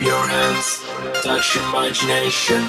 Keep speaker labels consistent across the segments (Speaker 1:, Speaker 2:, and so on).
Speaker 1: Your hands touch imagination.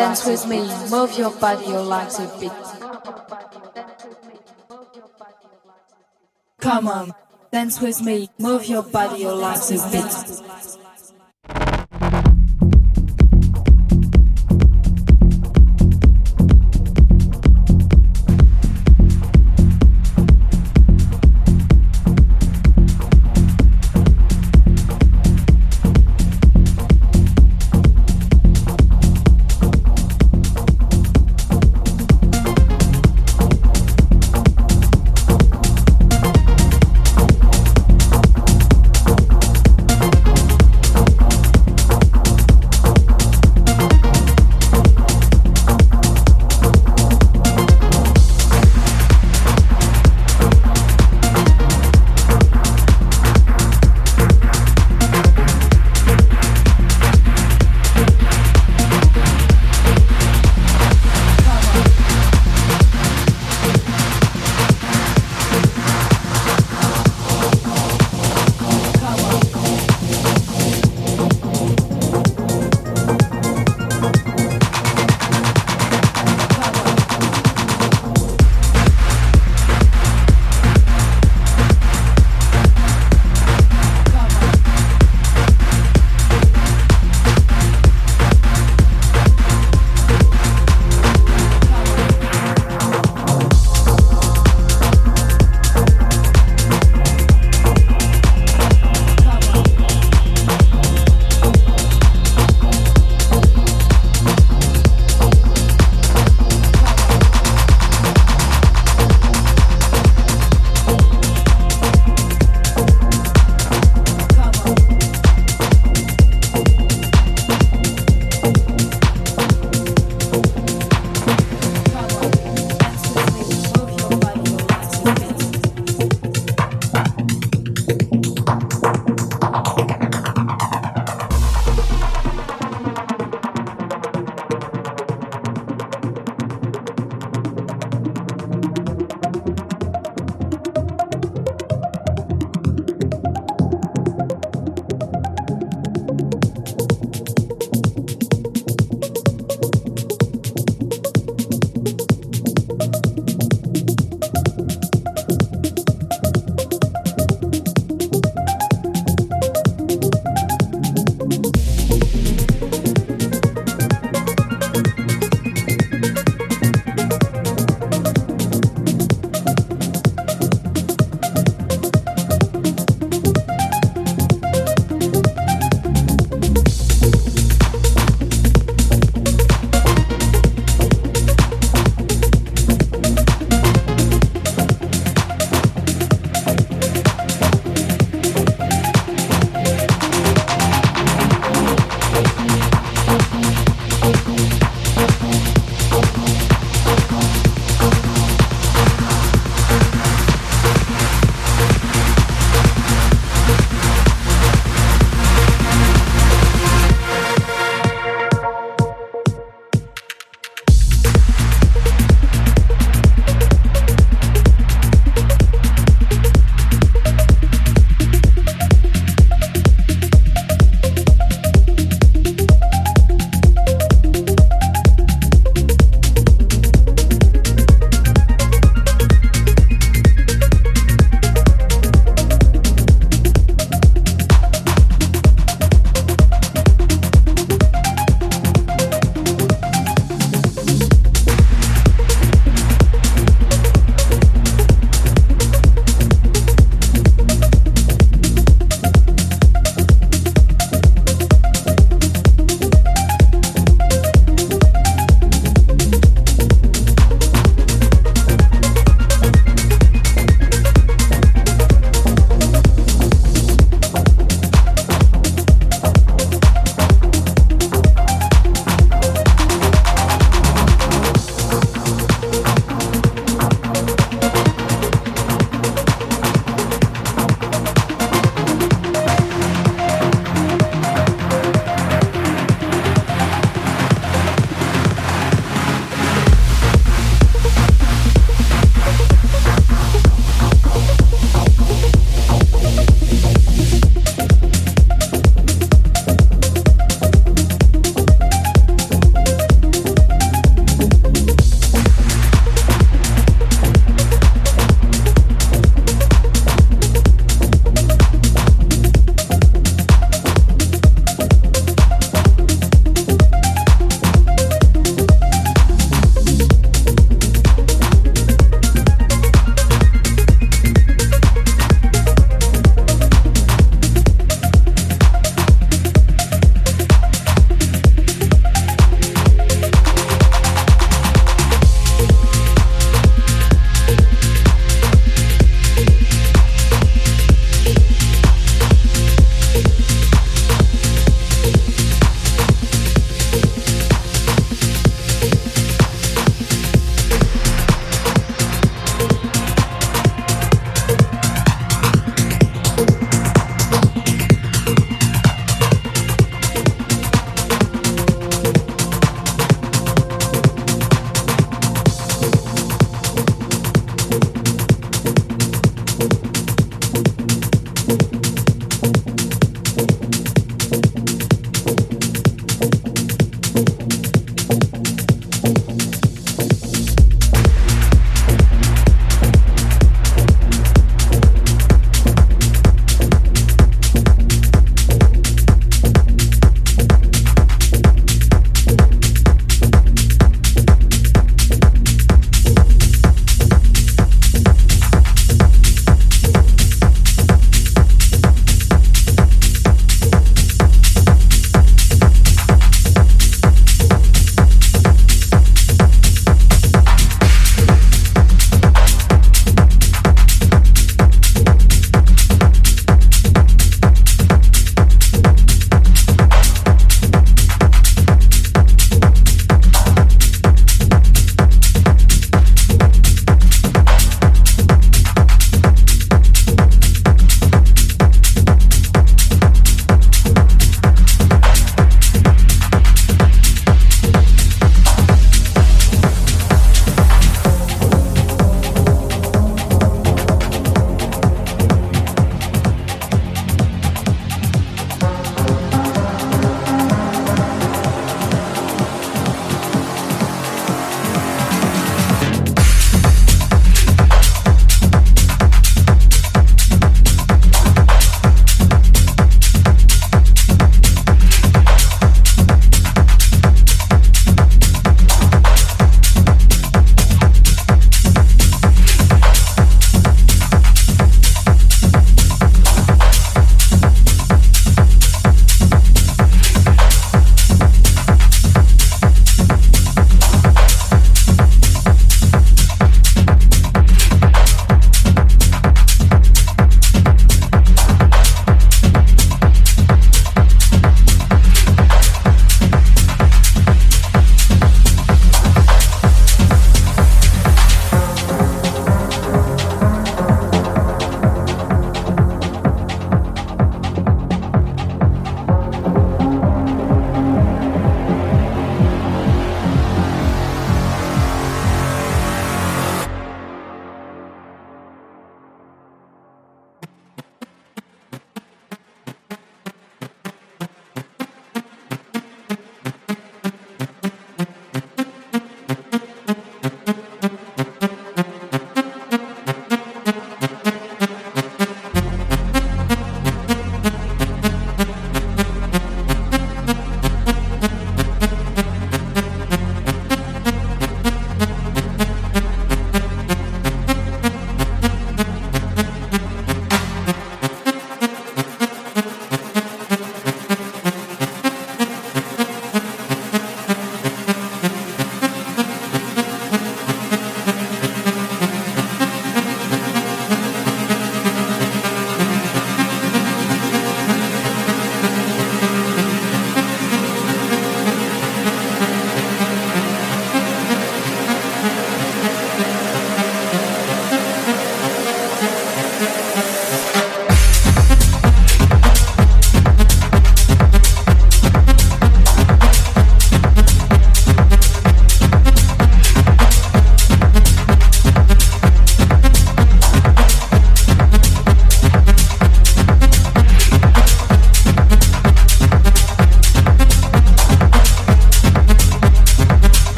Speaker 1: Dance with me, move your body, your legs a bit. Come on, dance with me, move your body, your legs a bit.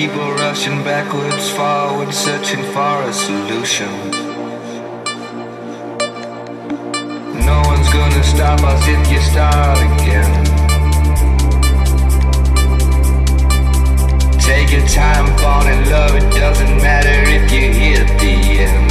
Speaker 2: People
Speaker 3: rushing backwards, forward, searching for a solution. No one's gonna stop us if you start again. Take your time, fall in love, it doesn't matter if you hit the end.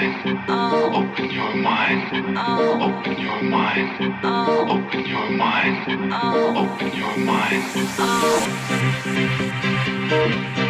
Speaker 4: mind, open your mind, open your mind, open your mind, open your mind.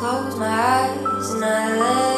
Speaker 1: You and I home.